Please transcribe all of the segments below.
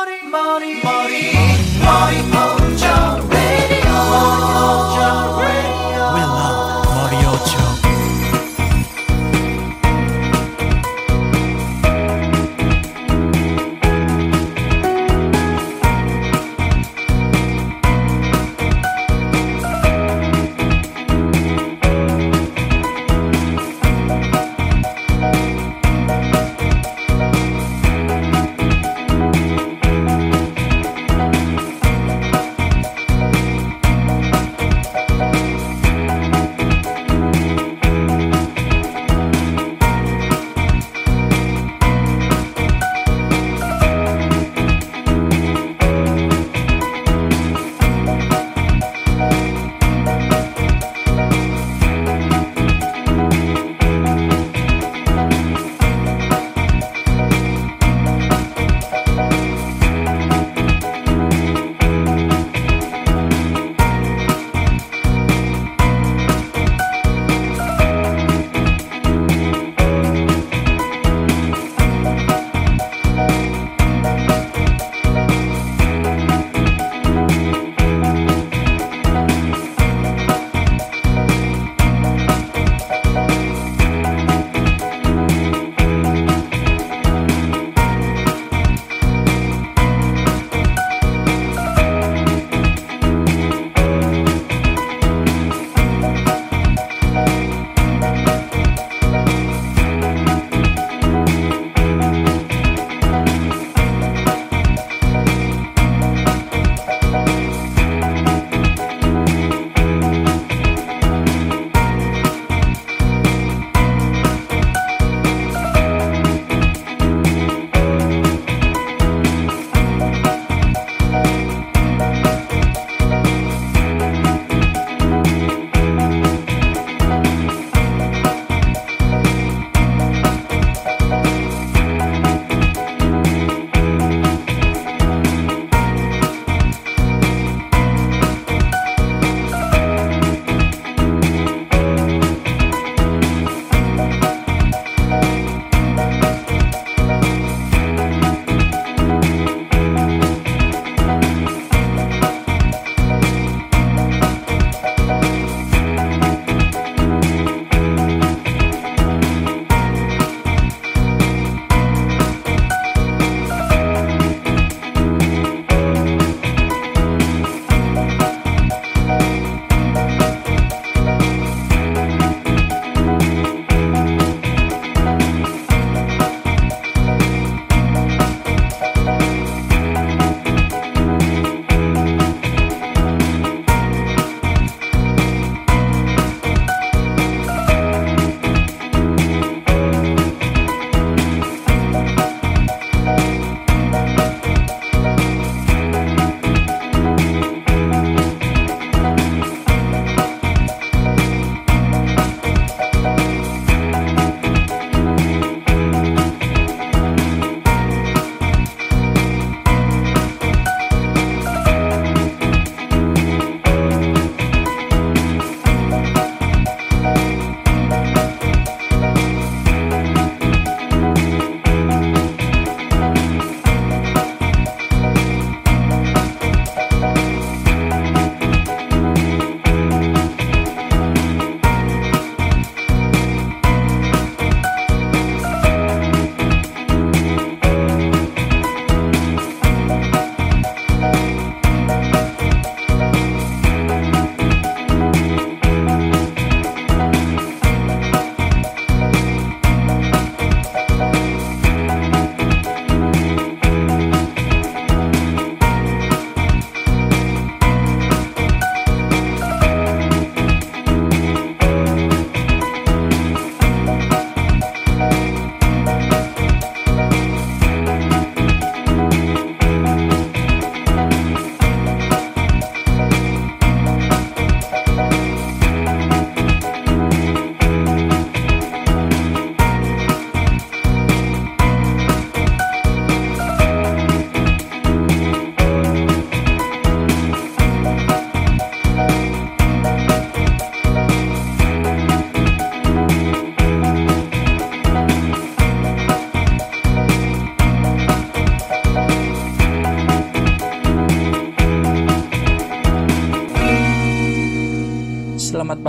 Money, money. Mori.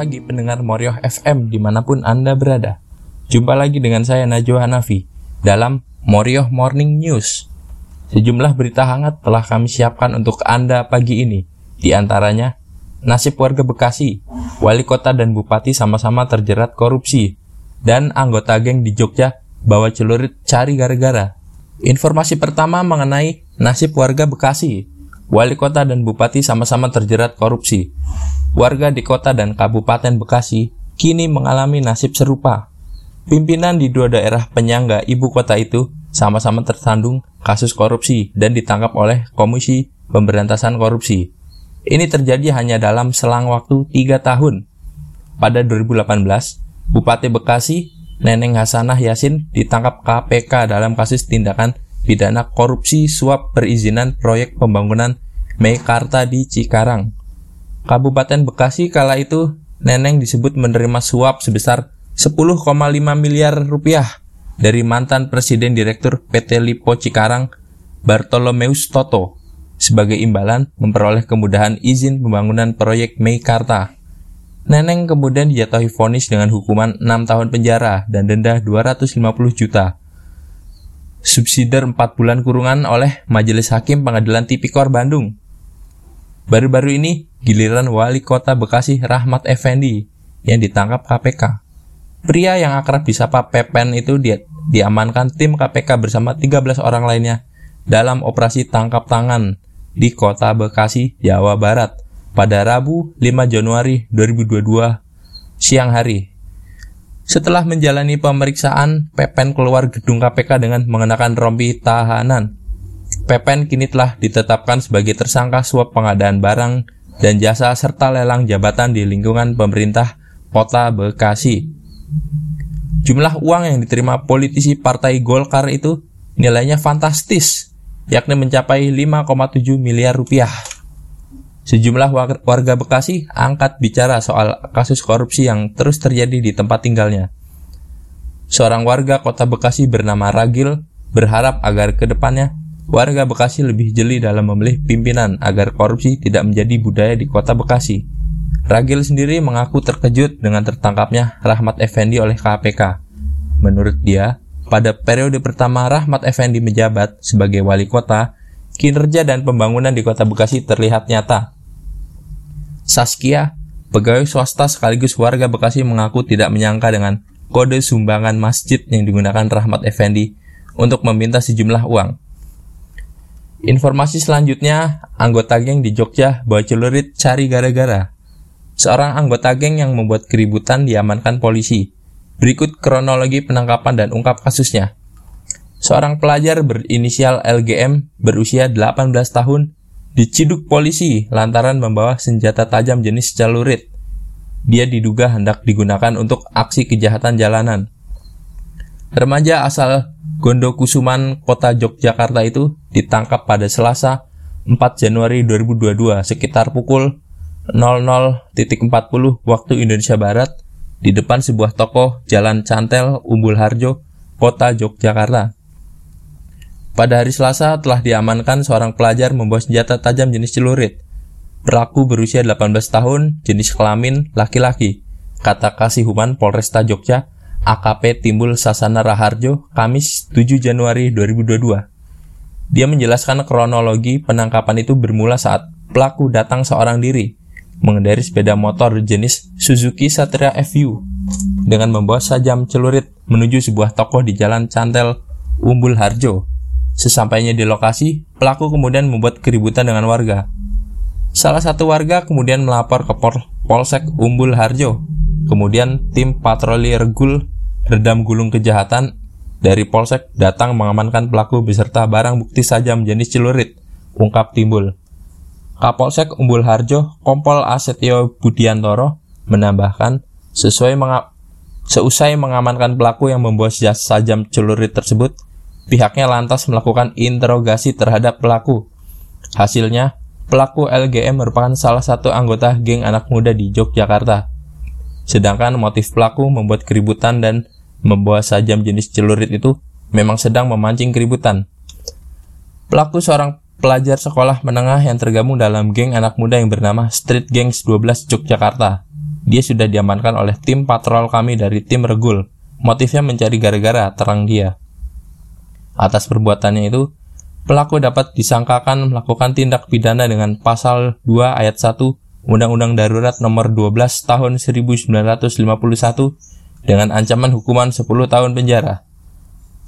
Pagi pendengar Morioh FM di mana pun Anda berada. Jumpa lagi dengan saya Najwa Hanafi dalam Morioh Morning News. Sejumlah berita hangat telah kami siapkan untuk Anda pagi ini. Di antaranya, nasib warga Bekasi, wali kota dan bupati sama-sama terjerat korupsi, dan anggota geng di Jogja bawa celurit cari gara-gara. Informasi pertama mengenai nasib warga Bekasi. Wali kota dan bupati sama-sama terjerat korupsi. Warga di kota dan kabupaten Bekasi kini mengalami nasib serupa. Pimpinan di dua daerah penyangga ibu kota itu sama-sama tersandung kasus korupsi dan ditangkap oleh Komisi Pemberantasan Korupsi. Ini terjadi hanya dalam selang waktu 3 tahun. Pada 2018, Bupati Bekasi, Neneng Hasanah Yasin ditangkap KPK dalam kasus tindakan pidana korupsi suap perizinan proyek pembangunan Meikarta di Cikarang. Kabupaten Bekasi kala itu Neneng disebut menerima suap sebesar 10,5 miliar rupiah dari mantan Presiden Direktur PT Lipo Cikarang Bartolomeus Toto sebagai imbalan memperoleh kemudahan izin pembangunan proyek Meikarta. Neneng kemudian dijatuhi vonis dengan hukuman 6 tahun penjara dan denda 250 juta subsidiar 4 bulan kurungan oleh Majelis Hakim Pengadilan Tipikor Bandung. Baru-baru ini, giliran Wali Kota Bekasi Rahmat Effendi yang ditangkap KPK. Pria yang akrab disapa Pepen itu dia diamankan tim KPK bersama 13 orang lainnya dalam operasi tangkap tangan di Kota Bekasi, Jawa Barat pada Rabu 5 Januari 2022 siang hari setelah menjalani pemeriksaan, Pepen keluar gedung KPK dengan mengenakan rompi tahanan. Pepen kini telah ditetapkan sebagai tersangka suap pengadaan barang dan jasa serta lelang jabatan di lingkungan pemerintah kota Bekasi. Jumlah uang yang diterima politisi partai Golkar itu nilainya fantastis, yakni mencapai 5,7 miliar rupiah. Sejumlah warga Bekasi angkat bicara soal kasus korupsi yang terus terjadi di tempat tinggalnya. Seorang warga kota Bekasi bernama Ragil berharap agar ke depannya warga Bekasi lebih jeli dalam memilih pimpinan agar korupsi tidak menjadi budaya di kota Bekasi. Ragil sendiri mengaku terkejut dengan tertangkapnya Rahmat Effendi oleh KPK. Menurut dia, pada periode pertama Rahmat Effendi menjabat sebagai wali kota, kinerja dan pembangunan di kota Bekasi terlihat nyata. Saskia, pegawai swasta sekaligus warga Bekasi mengaku tidak menyangka dengan kode sumbangan masjid yang digunakan Rahmat Effendi untuk meminta sejumlah uang. Informasi selanjutnya, anggota geng di Jogja bawa celurit cari gara-gara. Seorang anggota geng yang membuat keributan diamankan polisi. Berikut kronologi penangkapan dan ungkap kasusnya. Seorang pelajar berinisial LGM berusia 18 tahun diciduk polisi lantaran membawa senjata tajam jenis celurit. Dia diduga hendak digunakan untuk aksi kejahatan jalanan. Remaja asal Gondokusuman, Kota Yogyakarta itu ditangkap pada Selasa 4 Januari 2022 sekitar pukul 00.40 waktu Indonesia Barat di depan sebuah toko Jalan Cantel, Umbul Harjo, Kota Yogyakarta. Pada hari Selasa telah diamankan seorang pelajar membawa senjata tajam jenis celurit. Pelaku berusia 18 tahun, jenis kelamin laki-laki. Kata Kasih Human Polresta Jogja, AKP Timbul Sasana Raharjo, Kamis 7 Januari 2022. Dia menjelaskan kronologi penangkapan itu bermula saat pelaku datang seorang diri, mengendari sepeda motor jenis Suzuki Satria FU dengan membawa sajam celurit menuju sebuah toko di Jalan Cantel, Umbul Harjo. Sesampainya di lokasi, pelaku kemudian membuat keributan dengan warga. Salah satu warga kemudian melapor ke Pol Polsek Umbul Harjo. Kemudian tim patroli Regul Redam Gulung Kejahatan dari Polsek datang mengamankan pelaku beserta barang bukti sajam jenis celurit, ungkap timbul. Kapolsek Umbul Harjo, Kompol Asetio Budiantoro, menambahkan, sesuai menga seusai mengamankan pelaku yang membawa sajam celurit tersebut, Pihaknya lantas melakukan interogasi terhadap pelaku. Hasilnya, pelaku LGM merupakan salah satu anggota geng anak muda di Yogyakarta. Sedangkan motif pelaku membuat keributan dan membawa sajam jenis celurit itu memang sedang memancing keributan. Pelaku seorang pelajar sekolah menengah yang tergabung dalam geng anak muda yang bernama Street Gangs 12 Yogyakarta. dia sudah diamankan oleh tim patrol kami dari tim Regul. Motifnya mencari gara-gara terang dia. Atas perbuatannya itu, pelaku dapat disangkakan melakukan tindak pidana dengan pasal 2 ayat 1 Undang-Undang Darurat Nomor 12 Tahun 1951 dengan ancaman hukuman 10 tahun penjara.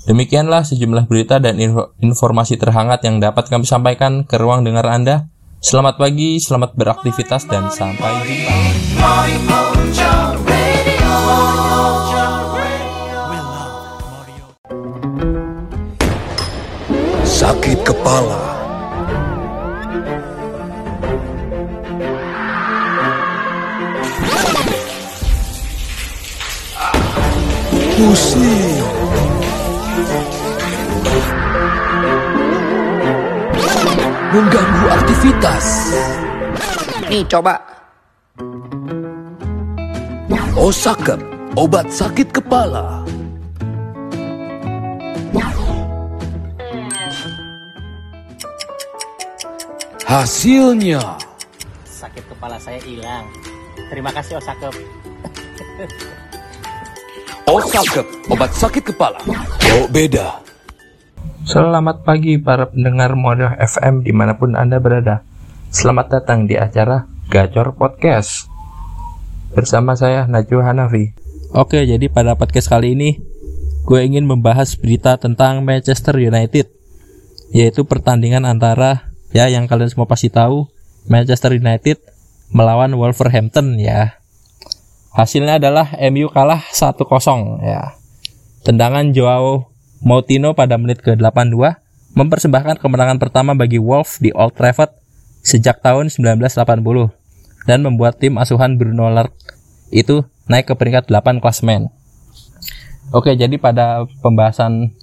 Demikianlah sejumlah berita dan info- informasi terhangat yang dapat kami sampaikan ke ruang dengar Anda. Selamat pagi, selamat beraktivitas dan sampai jumpa. Sakit kepala, pusing, mengganggu aktivitas. Nih coba. Osakem, obat sakit kepala. Hasilnya sakit kepala saya hilang. Terima kasih Osakep. Osakem, obat sakit kepala. Oh beda. Selamat pagi para pendengar Morio FM di mana pun Anda berada. Selamat datang di acara Gacor Podcast. Bersama saya Najwa Hanafi. Oke, jadi pada podcast kali ini gue ingin membahas berita tentang Manchester United. Yaitu pertandingan antara ya yang kalian semua pasti tahu Manchester United melawan Wolverhampton ya. Hasilnya adalah MU kalah 1-0 ya. Tendangan Joao Moutinho pada menit ke-82 mempersembahkan kemenangan pertama bagi Wolves di Old Trafford sejak tahun 1980 dan membuat tim asuhan Bruno Lark itu naik ke peringkat 8 klasemen. Oke, jadi pada pembahasan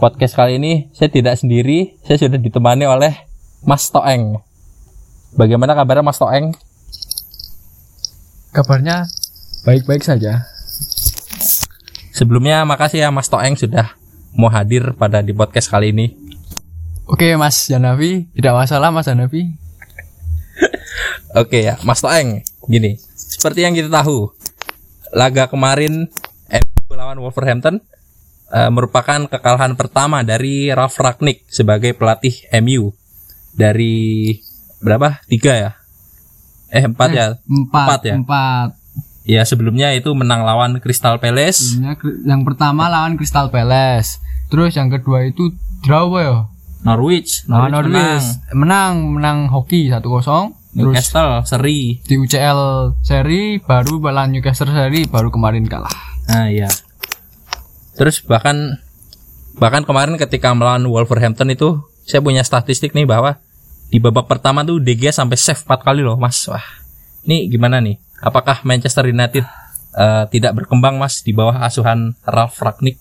podcast kali ini saya tidak sendiri, saya sudah ditemani oleh Mas Toeng. Bagaimana kabarnya Mas Toeng? Kabarnya baik-baik saja. Sebelumnya makasih ya Mas Toeng sudah mau hadir pada di podcast kali ini. Oke Mas Janavi, tidak masalah Mas Janavi. Oke ya, Mas Toeng, gini. Seperti yang kita tahu, laga kemarin MU lawan Wolverhampton eh, merupakan kekalahan pertama dari Ralf Ragnick sebagai pelatih MU dari berapa? Tiga ya? Eh empat ya? Empat, Empat ya? Empat. Ya sebelumnya itu menang lawan Crystal Palace. Yang pertama lawan Crystal Palace. Terus yang kedua itu draw ya? Norwich, Lawan Norwich menang. Norwich. Menang, menang hoki 1-0. Terus Newcastle seri. di UCL seri baru lawan Newcastle seri baru kemarin kalah. Nah iya. Terus bahkan bahkan kemarin ketika melawan Wolverhampton itu saya punya statistik nih bahwa di babak pertama tuh DG sampai save 4 kali loh Mas. Wah. Ini gimana nih? Apakah Manchester United eh, tidak berkembang Mas di bawah asuhan Ralf Ragnick?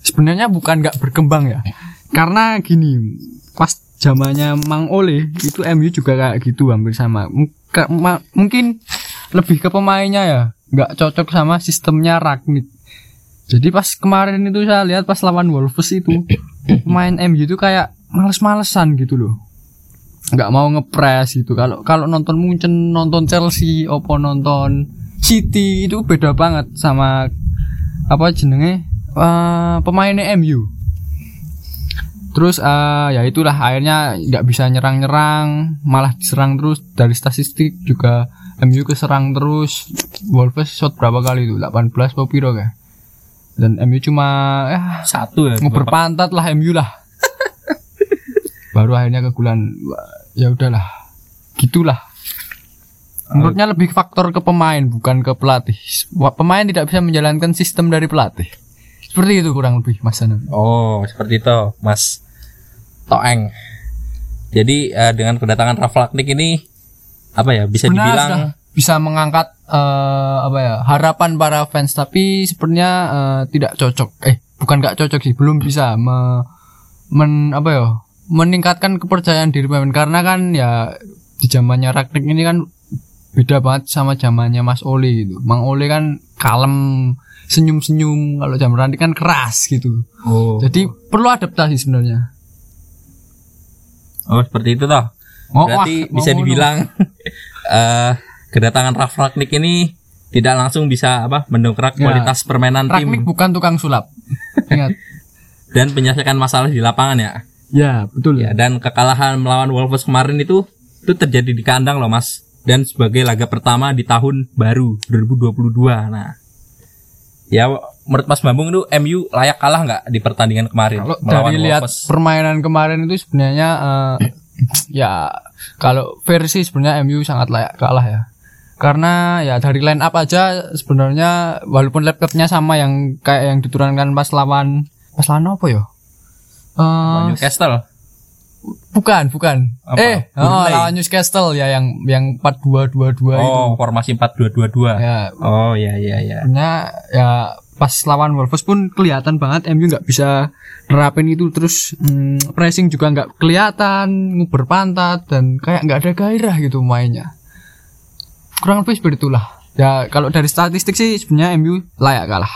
Sebenarnya bukan nggak berkembang ya. Karena gini, pas zamannya Mang Ole itu MU juga kayak gitu hampir sama. Mungkin lebih ke pemainnya ya, nggak cocok sama sistemnya Ragnik. Jadi pas kemarin itu saya lihat pas lawan Wolves itu pemain MU itu kayak males-malesan gitu loh. nggak mau ngepres gitu. Kalau kalau nonton Munchen, nonton Chelsea, opo nonton City itu beda banget sama apa jenenge eh, pemainnya MU. Terus eh, ya itulah akhirnya nggak bisa nyerang-nyerang, malah diserang terus dari statistik juga MU keserang terus. Wolves shot berapa kali itu? 18 apa piro kayak. Dan MU cuma ya Satu ya. ngoper pantat lah MU lah. Baru akhirnya kegulan ya udahlah. Gitulah. Menurutnya lebih faktor ke pemain bukan ke pelatih. Pemain tidak bisa menjalankan sistem dari pelatih. Seperti itu kurang lebih Mas Anam. Oh, seperti itu, Mas Toeng. Jadi eh, dengan kedatangan Ralf Ragnick ini apa ya bisa Benar, dibilang sudah bisa mengangkat eh, apa ya harapan para fans. Tapi sepertinya eh, tidak cocok. Eh bukan nggak cocok sih belum bisa me, men apa ya meningkatkan kepercayaan diri pemain. Karena kan ya di zamannya Ragnik ini kan beda banget sama zamannya Mas Oli gitu. Mang Oli kan kalem senyum-senyum. Kalau zaman Ragnik kan keras gitu. Oh. jadi perlu adaptasi sebenarnya. Oh, seperti itu toh. Oh, Berarti wah, bisa dibilang eh kedatangan Ralf Ragnik ini tidak langsung bisa apa mendongkrak Ya. kualitas permainan Ragnik tim bukan tukang sulap. Ingat. dan menyelesaikan masalah di lapangan ya. ya, betul. Ya, dan kekalahan melawan Wolves kemarin itu itu terjadi di kandang loh, Mas. Dan sebagai laga pertama di tahun baru 2022. Nah, ya menurut Mas Bambung itu MU layak kalah nggak di pertandingan kemarin Kalau melawan dari lihat Wolves? permainan kemarin itu sebenarnya eh, ya kalau versi sebenarnya MU sangat layak kalah ya. Karena ya dari line up aja sebenarnya walaupun laptopnya sama yang kayak yang diturunkan pas lawan pas lawan apa ya? Eh, Newcastle. bukan, bukan. Apa? Eh, oh, lawan Newcastle ya yang yang 4-2-2-2 itu. Oh, formasi 4-2-2-2. Ya, Oh, ya ya ya. sebenarnya ya pas lawan Wolves pun kelihatan banget MU nggak bisa nerapin itu terus hmm, pressing juga nggak kelihatan nguber pantat dan kayak nggak ada gairah gitu mainnya kurang lebih seperti itulah ya kalau dari statistik sih sebenarnya MU layak kalah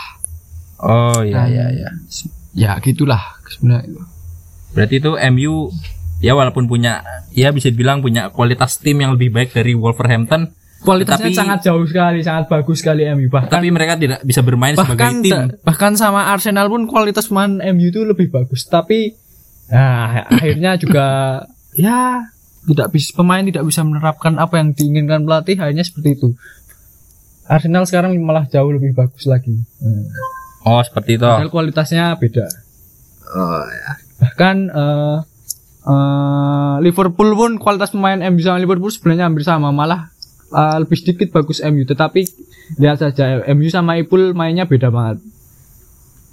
Oh, ya Dan- ya ya. ya gitulah sebenarnya itu. Berarti itu MU ya walaupun punya ya bisa dibilang punya kualitas tim yang lebih baik dari Wolverhampton, kualitasnya Tapi- sangat jauh sekali sangat bagus sekali MU bahkan tapi mereka tidak bisa bermain sebagai bahkan tim. bahkan sama Arsenal pun kualitas pemain MU itu lebih bagus tapi nah akhirnya juga ya tidak bisa pemain tidak bisa menerapkan apa yang diinginkan pelatih akhirnya seperti itu. Arsenal sekarang malah jauh lebih bagus lagi. Hmm. Oh, seperti itu. Padahal kualitasnya beda. Bahkan eh, eh, Liverpool pun kualitas pemain MU sama Liverpool sebenarnya hampir sama malah eh, lebih sedikit bagus MU tetapi lihat saja MU sama Ipul mainnya beda banget.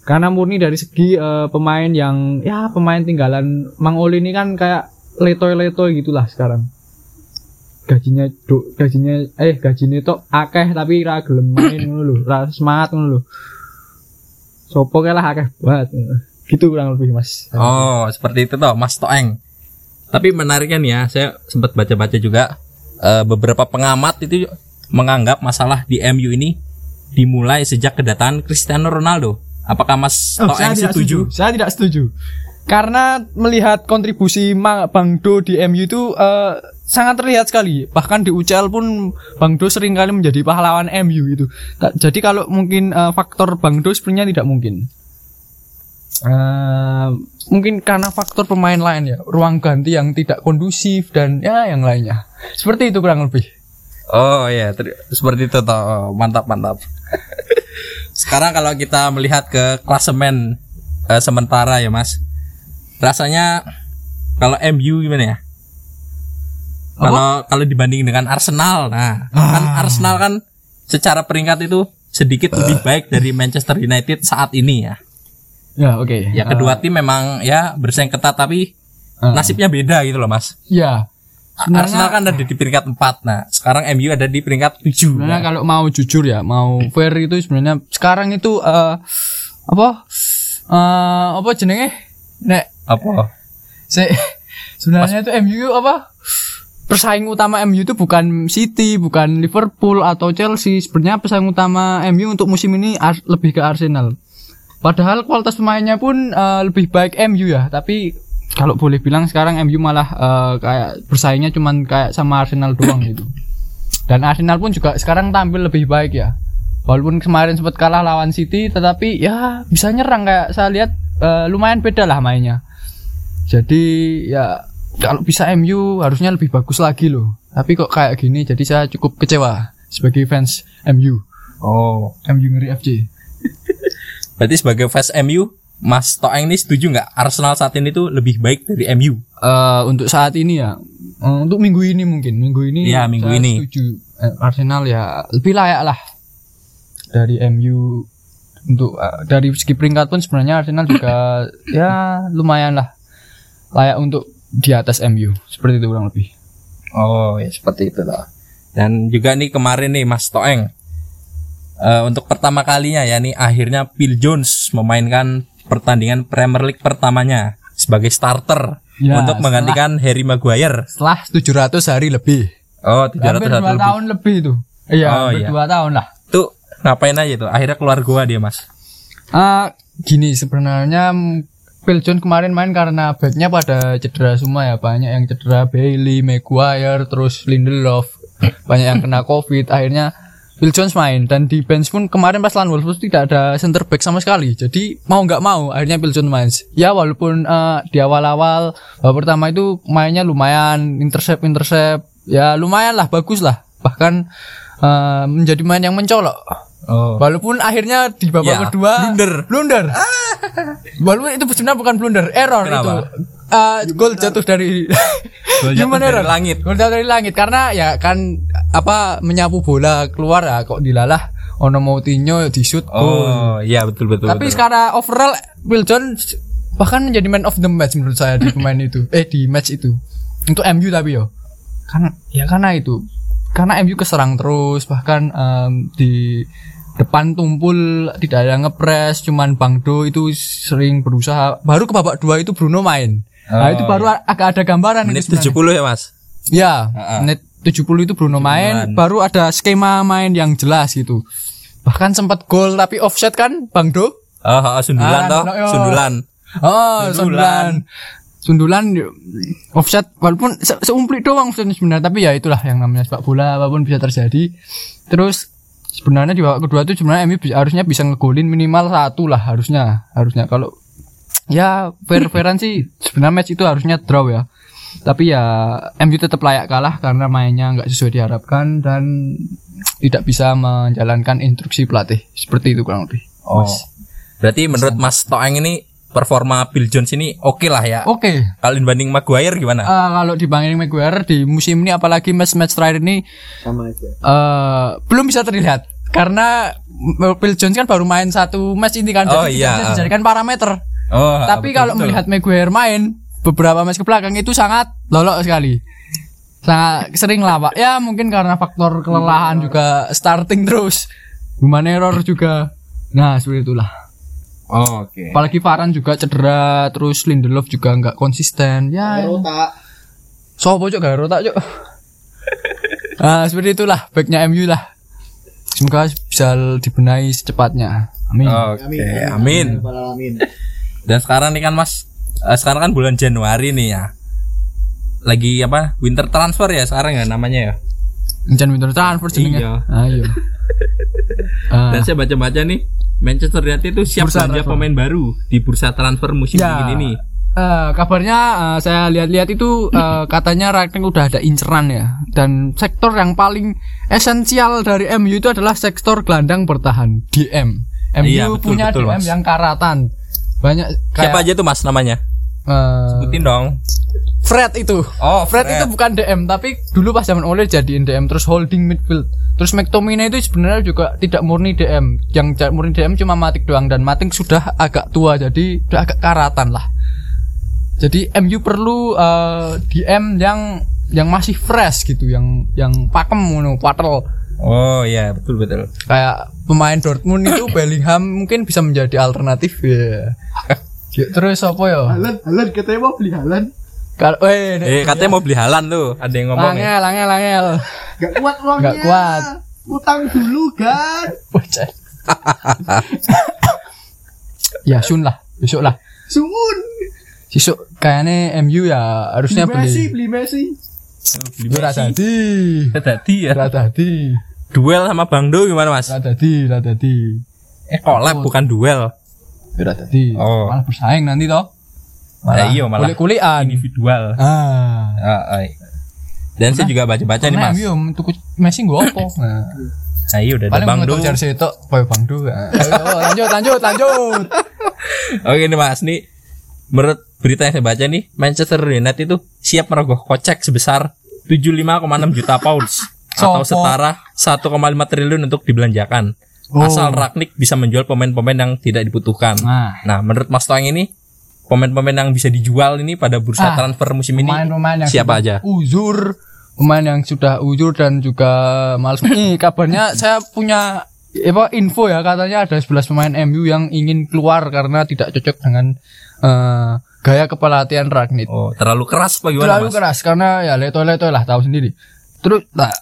Karena murni dari segi eh, pemain yang ya pemain tinggalan. Mang Oli ini kan kayak letoy-letoy gitulah sekarang gajinya do, gajinya eh gajinya itu akeh tapi ra gelem main ngono lho ra semangat ngono lho sopo kae lah akeh banget gitu kurang lebih mas Oh, seperti itu toh, Mas Toeng. Tapi menariknya nih ya, saya sempat baca-baca juga eh, beberapa pengamat itu menganggap masalah di MU ini dimulai sejak kedatangan Cristiano Ronaldo. Apakah Mas Oh, Toeng saya tidak setuju? Saya tidak setuju. Karena melihat kontribusi Bang Do di MU itu eh, sangat terlihat sekali. Bahkan di UCL pun Bang Do sering kali menjadi pahlawan MU itu. Jadi kalau mungkin eh, faktor Bang Do sebenarnya tidak mungkin. Eh, mungkin karena faktor pemain lain ya, ruang ganti yang tidak kondusif dan ya yang lainnya. Seperti itu kurang lebih. Oh iya, ter- seperti itu toh. Oh, mantap mantap. Sekarang kalau kita melihat ke klasemen eh, sementara ya Mas, rasanya kalau MU gimana ya? Kalau kalau dibanding dengan Arsenal, nah kan Arsenal kan secara peringkat itu sedikit lebih baik dari Manchester United saat ini ya. Ya oke. Ya kedua tim memang ya bersaing ketat tapi Ah. nasibnya beda gitu loh Mas. Ya. Arsenal kan ada di peringkat 4. Nah, sekarang MU ada di peringkat 7. Sebenarnya kalau mau jujur ya, mau fair itu sebenarnya sekarang itu eh apa? eh apa jenenge? Nek apa? se sebenarnya itu MU apa? Pesaing utama MU itu bukan City, bukan Liverpool atau Chelsea. Sebenarnya pesaing utama MU untuk musim ini lebih ke Arsenal. Padahal kualitas pemainnya pun eh, lebih baik MU ya, tapi kalau boleh bilang sekarang MU malah eh, kayak bersaingnya cuman kayak sama Arsenal doang gitu. Dan Arsenal pun juga sekarang tampil lebih baik ya. Walaupun kemarin sempat kalah lawan City, tetapi ya bisa nyerang kayak saya lihat eh, lumayan beda lah mainnya. Jadi ya kalau bisa MU harusnya lebih bagus lagi loh. Tapi kok kayak gini, jadi saya cukup kecewa sebagai fans MU. Oh, MU ngeri FC. berarti sebagai fans MU, Mas Toeng ini setuju nggak Arsenal saat ini tuh lebih baik dari MU? Eh, untuk saat ini ya, eh, untuk minggu ini mungkin minggu ini. Iya, minggu saya ini. Setuju. Eh, Arsenal ya lebih layak lah dari MU untuk eh, dari segi peringkat pun sebenarnya Arsenal juga ya lumayan lah layak untuk di atas MU seperti itu kurang lebih. Oh, ya seperti itu lah. Dan juga nih kemarin nih Mas Toeng, eh, untuk pertama kalinya ya nih akhirnya Phil Jones memainkan pertandingan Premier League pertamanya sebagai starter Ya, untuk menggantikan Harry Maguire. Setelah 700 hari lebih. Oh, 300 Hampir dua lebih. tahun lebih itu. Iya, Oh, iya. dua tahun lah. Tuh ngapain aja tuh? Akhirnya keluar gua dia, Mas. Ah, gini sebenarnya Phil Jones kemarin main karena backnya pada cedera semua ya. Banyak yang cedera Bailey, Maguire, terus Lindelof. banyak yang kena covid. Akhirnya Phil Jones main. Dan di bench pun kemarin pas lawan Wolves tidak ada center back sama sekali. Jadi mau nggak mau akhirnya Phil Jones main. Ya walaupun eh, di awal-awal babak pertama itu mainnya lumayan intercept intercept ya lumayan lah bagus lah. Bahkan eh, menjadi main yang mencolok. Oh. Walaupun akhirnya di babak Ya, kedua blunder. Blunder. Walaupun itu sebenarnya bukan blunder, error Kenapa? itu. Eh, gol jatuh dari jatuh Human dari error. langit. Gol jatuh dari langit karena ya kan apa menyapu bola keluar ya kok dilalah ono Moutinho di shoot gol. Oh, iya betul betul. Tapi betul. sekarang overall Will Jones bahkan menjadi man of the match menurut saya di pemain itu. Eh di match itu. Untuk MU tapi yo. Karena ya karena itu. Karena MU keserang terus bahkan em, di depan tumpul tidak ada ngepres cuman Bang Do itu sering berusaha baru ke babak dua itu Bruno main nah Oh, itu baru agak ada gambaran menit sebenarnya. 70 ya, Mas. Ya, Heeh. menit 70 itu Bruno main, 70-an. baru ada skema main yang jelas gitu. Bahkan sempat gol tapi offset kan Bang Do? Oh, oh, sundulan Ah, toh, no, yo. sundulan. Oh, Sundulan. sundulan. Offset walaupun se seumplik doang sebenarnya tapi ya itulah yang namanya sepak bola apa pun bisa terjadi. Terus sebenarnya di babak kedua itu sebenarnya MU harusnya bisa ngegolin minimal satu lah harusnya harusnya. Kalau ya fair fairan sih sebenarnya match itu harusnya draw ya. Tapi ya MU tetap layak kalah karena mainnya nggak sesuai diharapkan dan tidak bisa menjalankan instruksi pelatih. Seperti itu kurang lebih Oh. Berarti menurut Mas Toeng ini performa Bill Jones ini oke lah ya. oke Kalau dibanding Maguire gimana? Eh, kalau dibanding Maguire di musim ini apalagi match-match terakhir ini Sama aja. eh belum bisa terlihat karena Phil Jones kan baru main satu match ini kan Oh, jadi iya. bisa dijadikan parameter. oh, Tapi betul, kalau betul. melihat Maguire main beberapa match ke belakang itu sangat lolok sekali. Sangat sering lah Pak. Ya mungkin karena faktor kelelahan juga starting terus. Human error juga. Nah, seperti itulah. Oh, oke. Apalagi Varane juga cedera, terus Lindelof juga nggak konsisten. Ya, Rota. Sopo cok gak rotak cok. Nah, seperti itulah backnya MU lah. Semoga bisa dibenahi secepatnya. Amin. Oke, amin. Amin. Dan sekarang nih kan Mas, eh, sekarang kan bulan Januari nih ya. Lagi apa? Winter transfer ya sekarang ya namanya ya. Jangan winter transfer jenenge. Iya. Ayo. Ah, Dan saya baca-baca nih Manchester United itu siap Bursa belanja transfer. pemain baru di bursa transfer musim Ya. dingin ini. eh, kabarnya eh, saya lihat-lihat itu eh, katanya Ragnik udah ada inceran ya. Dan sektor yang paling esensial dari MU itu adalah sektor gelandang bertahan DM. MU Iya, betul, punya betul, DM Mas. yang karatan. Banyak kayak Siapa aja tuh Mas namanya? eh, Sebutin dong. Fred itu. Oh, Fred, Fred. itu bukan DM tapi dulu pas zaman Ole jadiin DM terus holding midfield. Terus McTominay itu sebenarnya juga tidak murni DM. Yang murni DM cuma Matic doang dan Matic sudah agak tua jadi udah agak karatan lah. Jadi MU perlu eh, DM yang yang masih fresh gitu, yang yang pakem ngono, patel. Oh iya, betul betul. Kayak pemain Dortmund itu Bellingham mungkin bisa menjadi alternatif ya. Ya, terus apa ya? Halan, Halan katanya mau beli Halan. Kalau eh Eh katanya mau beli Halan tuh, ada yang ngomong ya. langel, langel, langel. Gak kuat uangnya. Gak kuat. Utang dulu kan. Bocah. ya Sun lah, besok lah. Sungun. Besok kayaknya MU ya harusnya Beli Messi, beli. beli Messi. Beli Messi. Tadi ya. Ora dadi. Duel sama Bang Do gimana Mas? Ora dadi. Eh collab bukan duel. Ora dadi. Oh. Malah bersaing nanti toh. Ya, iya, malah kulit-kulitan. Individual. Ah. Ah, ah. Dan saya juga baca-baca nih Mas. MU tuku Messi gua apa? Nah. Nah, iya udah Paling Bang mengetuk jersey itu Boy Bang. Ah. Ayo, lanjut, lanjut, lanjut. Oke nih Mas, nih menurut berita yang saya baca nih, Manchester United itu siap merogoh kocek sebesar 75,6 juta pounds atau setara 1,5 triliun untuk dibelanjakan. Oh. Asal Ragnik bisa menjual pemain-pemain yang tidak dibutuhkan. Nah. Nah, menurut Mas Toeng ini pemain-pemain yang bisa dijual ini pada bursa Ah, transfer musim ini Pemain-pemain yang siapa aja? Uzur, pemain yang sudah uzur dan juga males. Nih, kabarnya saya punya apa info ya katanya ada 11 pemain MU yang ingin keluar karena tidak cocok dengan eh, gaya kepelatihan Ragnik. Oh, terlalu keras apa gimana Terlalu Mas? keras karena ya leto-leto lah tahu sendiri. Terus nah,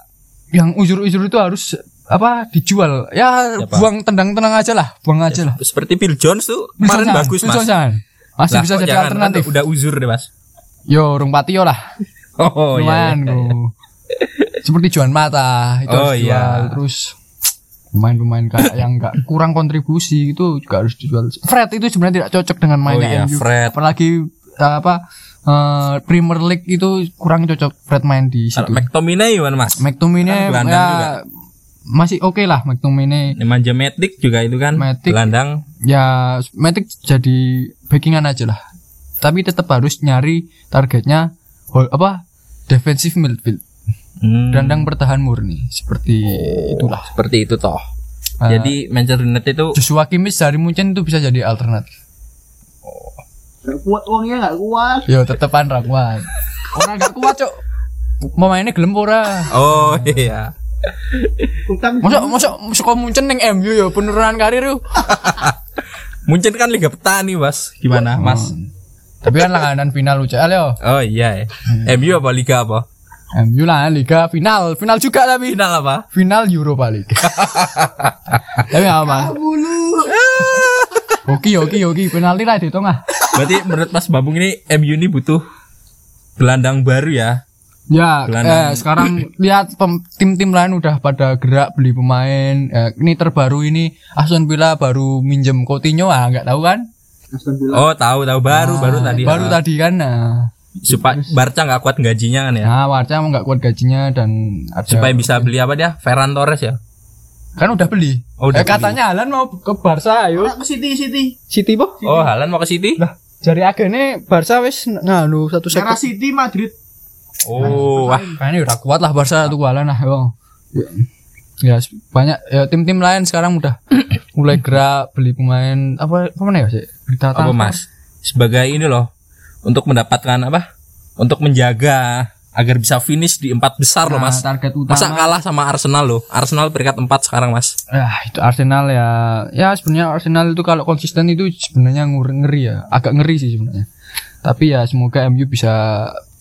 yang uzur-uzur itu harus apa dijual ya Siapa? buang tendang-tendang aja lah buang aja lah Seperti Phil Jones tuh kemarin bagus Mas. masih Lah, bisa jadi jangan? alternatif Udah uzur deh Mas. yo Rung Patio lah Oh, iya, lumayan iya, iya. seperti Juan Mata itu Oh, harus iya. dijual. terus pemain-pemain kayak yang nggak kurang kontribusi itu juga harus dijual. Fred itu sebenarnya tidak cocok dengan mainnya iya, MU. Fred. Apalagi eh, apa eh, Premier League itu kurang cocok Fred main di situ. McTominay gimana mas? McTominay Kan ya juga. masih oke lah McTominay. Manja Matic juga itu kan Matic. gelandang. Ya Matic jadi backingan aja lah. Tapi tetap harus nyari targetnya apa defensive midfield. Hmm, Gelandang bertahan murni seperti itulah. seperti itu toh. Eh, Jadi Manchester United itu Joshua Kimmich dari Munchen itu bisa jadi alternatif. Gak kuat uangnya gak kuat. Yo tetepan ra kuat. Orang gak kuat, Cok. Mau mainnya gelem ora? Oh iya. Masa masa suka Munchen ning MU yo penurunan karir yo. Munchen kan Liga Petani mas. Gimana mas? Tapi kan langganan final UCL yo. Oh iya. ya. MU apa Liga apa? MU lah liga final, final juga tapi Final apa? final Europa League. tapi apa. bulu. Oke oke oke penalti lah dihitung ah. Berarti menurut Mas Babung ini MU ini butuh gelandang baru ya? Ya, Gelandang. eh, sekarang lihat tim-tim lain udah pada gerak beli pemain. Eh, ini terbaru ini Aston Villa baru minjem Coutinho ah nggak tahu kan? Aston Villa. Oh tahu tahu baru baru Nah, tadi. Baru Ah. tadi kan. Nah, Supaya Barca nggak kuat gajinya kan ya? nah Warca mau nggak kuat gajinya dan ada Supaya bisa beli apa dia? Ferran Torres ya? kan udah beli. Oh, udah eh, katanya Alan mau ke Barca ayo. Anak ke City City. City po? Oh Halan mau ke City? Lah, jari agene Barca wis nganu satu Merah sektor. City Madrid. Oh wah. Kayaknya udah kuat lah Barca tuh Alan lah yo. Ya, banyak ya tim-tim lain sekarang udah mulai gerak beli pemain apa apa mana ya sih berita Apa. Mas? Sebagai ini loh untuk mendapatkan apa? Untuk menjaga agar bisa finish di empat besar loh Nah, Mas. target utama Masa kalah sama Arsenal loh? Arsenal peringkat 4 sekarang Mas. ya itu Arsenal ya ya sebenarnya Arsenal itu kalau konsisten itu sebenarnya ngeri ya agak ngeri sih sebenarnya tapi ya semoga MU bisa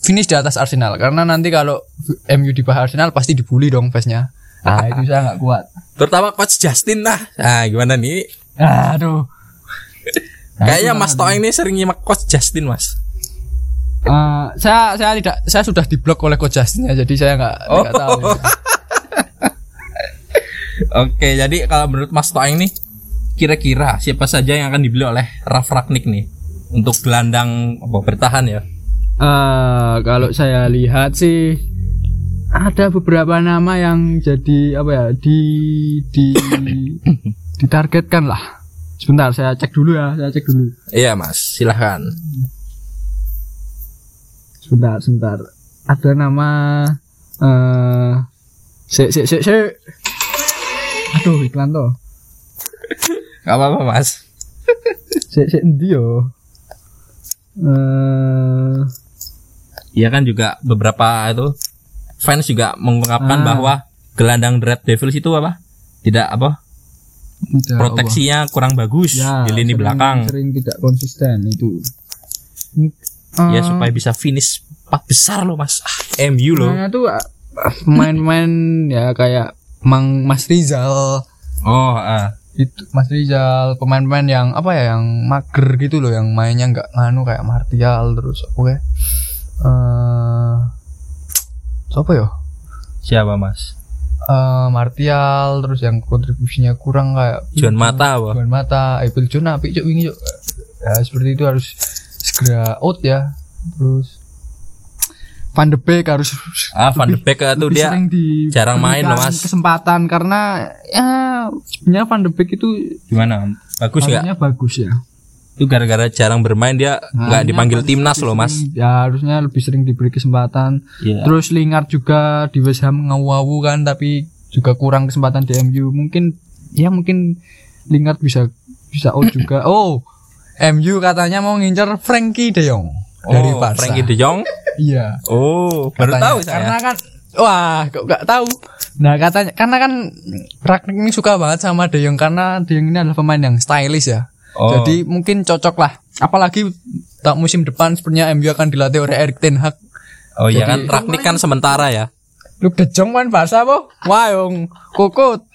finish di atas Arsenal karena nanti kalau MU di bawah Arsenal pasti dibully dong fansnya nah itu saya nggak kuat Terutama coach Justin lah. Nah, gimana nih? aduh Nah, Kayaknya Mas. Toeng ini sering nyimak coach Justin, Mas. Eh, saya saya tidak saya sudah diblok oleh coach Justin ya jadi saya nggak Oh. tahu Oke, jadi kalau menurut Mas Toeng nih kira-kira siapa saja yang akan dibeli oleh Raf Ragnik nih untuk gelandang apa bertahan ya? Eh, kalau saya lihat sih ada beberapa nama yang jadi apa ya di di ditargetkan lah. Sebentar saya cek dulu ya, saya cek dulu. Iya, Mas. Silahkan. Sebentar, sebentar. Ada nama eh se se se se Aduh, iklan toh. Gak apa-apa, Mas. Se se endi yo? Eh Iya kan juga beberapa itu fans juga mengungkapkan Ah. bahwa gelandang Red Devils itu apa? Tidak apa? tidak, Proteksinya kurang bagus Ya, di lini sering- belakang. Sering tidak konsisten itu. Ya Eh, supaya bisa finish empat besar loh, Mas. Ah, MU loh. Pemainnya tuh ah, pemain-pemain ya kayak Mang Mas Rizal Oh, ah. itu Mas Rizal pemain-pemain yang apa ya yang mager gitu loh yang mainnya nggak nganu kayak Martial terus oke eh siapa ya Siapa, Mas? Eh, Martial terus yang kontribusinya kurang kayak Juan Mata apa? Juan Mata Apple John apik cuk wingi cuk ya seperti itu harus segera out ya terus Van de Beek harus Ah, Van de Beek itu lebih dia di- jarang main loh, Mas. kesempatan karena ya sebenarnya Van de Beek itu gimana? Bagus nggak? harusnya bagus ya Itu gara-gara jarang bermain dia nggak Harusnya dipanggil timnas loh, Mas. sering- ya harusnya lebih sering diberi kesempatan Iya. terus Lingard juga di West Ham ngawu kan tapi juga kurang kesempatan di MU mungkin ya mungkin Lingard bisa bisa out juga oh MU katanya mau ngincer Frankie De Jong dari oh, Barca Frankie De Jong. iya Oh, baru Katanya. tahu saya. Karena kan wah, kok gak tahu. Nah, katanya karena kan Ragnik ini suka banget sama De Jong karena De Jong ini adalah pemain yang stylish ya. Oh. Jadi mungkin cocok lah. Apalagi tak musim depan sebenarnya MU akan dilatih oleh Erik ten Hag. Oh iya kan Ragnik kan sementara ya. Lu De Jong main Barca po? Wah, yung kokot.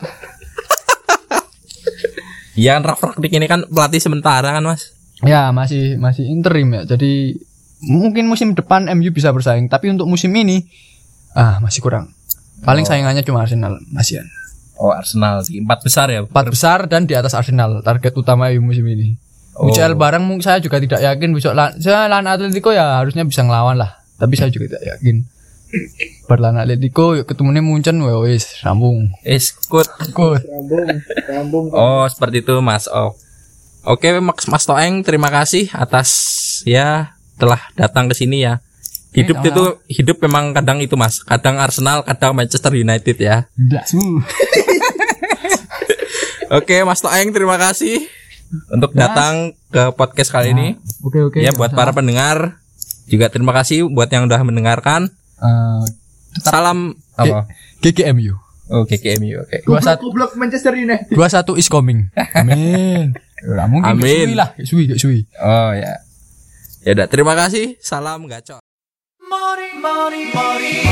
Iya kan Raf Ragnik ini kan pelatih sementara kan Mas. Ya, masih masih interim ya. Jadi mungkin musim depan MU bisa bersaing, tapi untuk musim ini ah masih kurang. Paling saingannya cuma Arsenal ASEAN. Oh Arsenal di empat besar ya. Empat besar dan di atas Arsenal target utama MU musim ini. Oh. UCL bareng mungkin saya juga tidak yakin besok lan saya lawan Atletico ya harusnya bisa ngelawan lah. Tapi saya juga tidak yakin. Berlawan Atletico yuk ketemunya Munchen wah, wis sambung. Eh, good. Good. Rambung, rambung. Oh seperti itu Mas. Oh. Oke Mas Mas Toeng terima kasih atas ya telah datang ke sini ya. Hidup itu hidup memang kadang itu Mas. Kadang Arsenal, kadang Manchester United ya. Oke Mas Toeng terima kasih untuk datang ke podcast kali ini. Oke oke. ya buat para pendengar juga terima kasih buat yang udah mendengarkan. Eh, Salam apa? GGMU. Oh KKMU oke. Dua satu Goblok Manchester United. dua satu is coming. Amin. Amin. Lah, suwi, suwi. Oh ya. Ya udah terima kasih. Salam gacor. 머리 머리 머리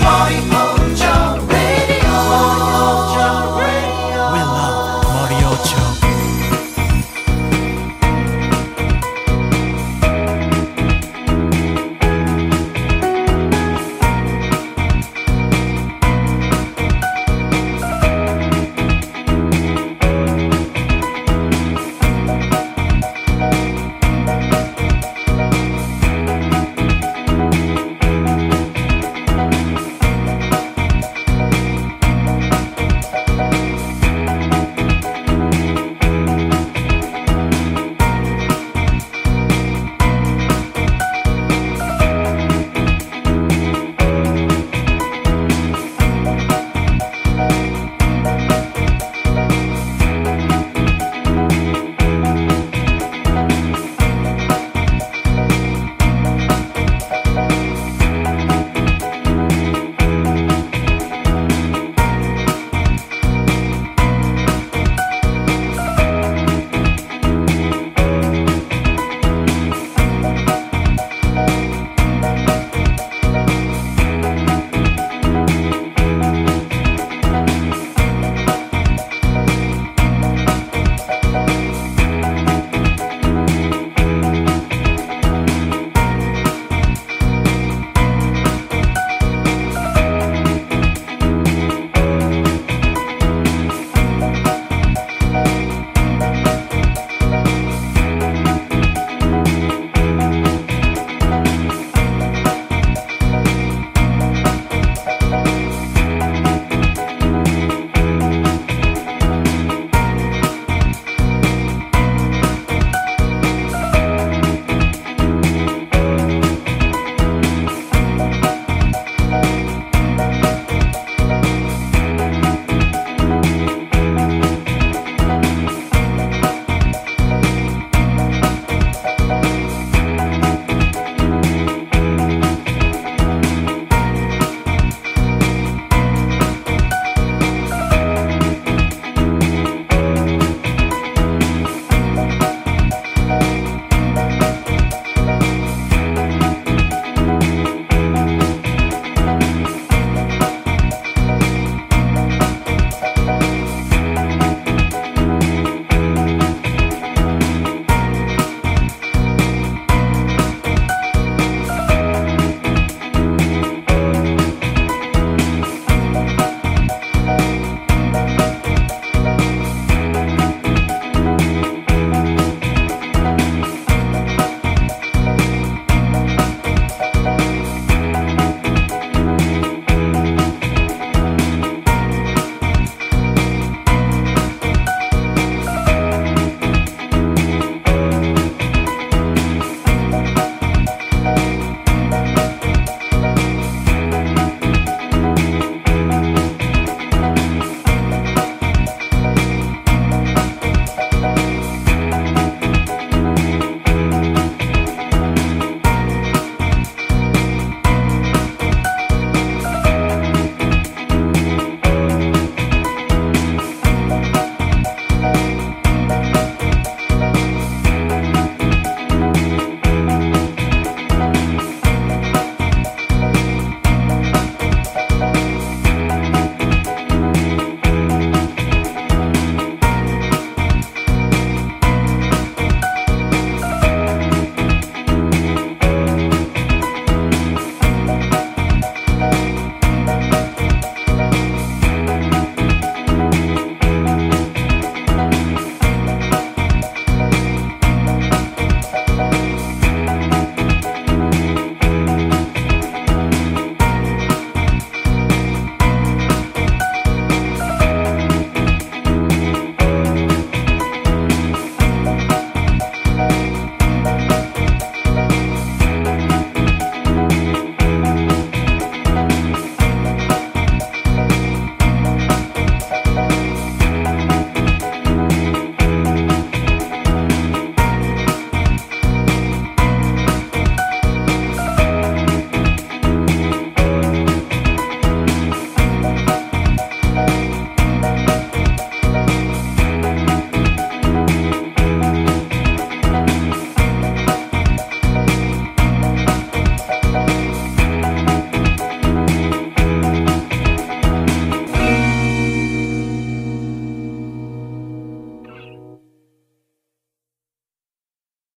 머리 먼저 라디오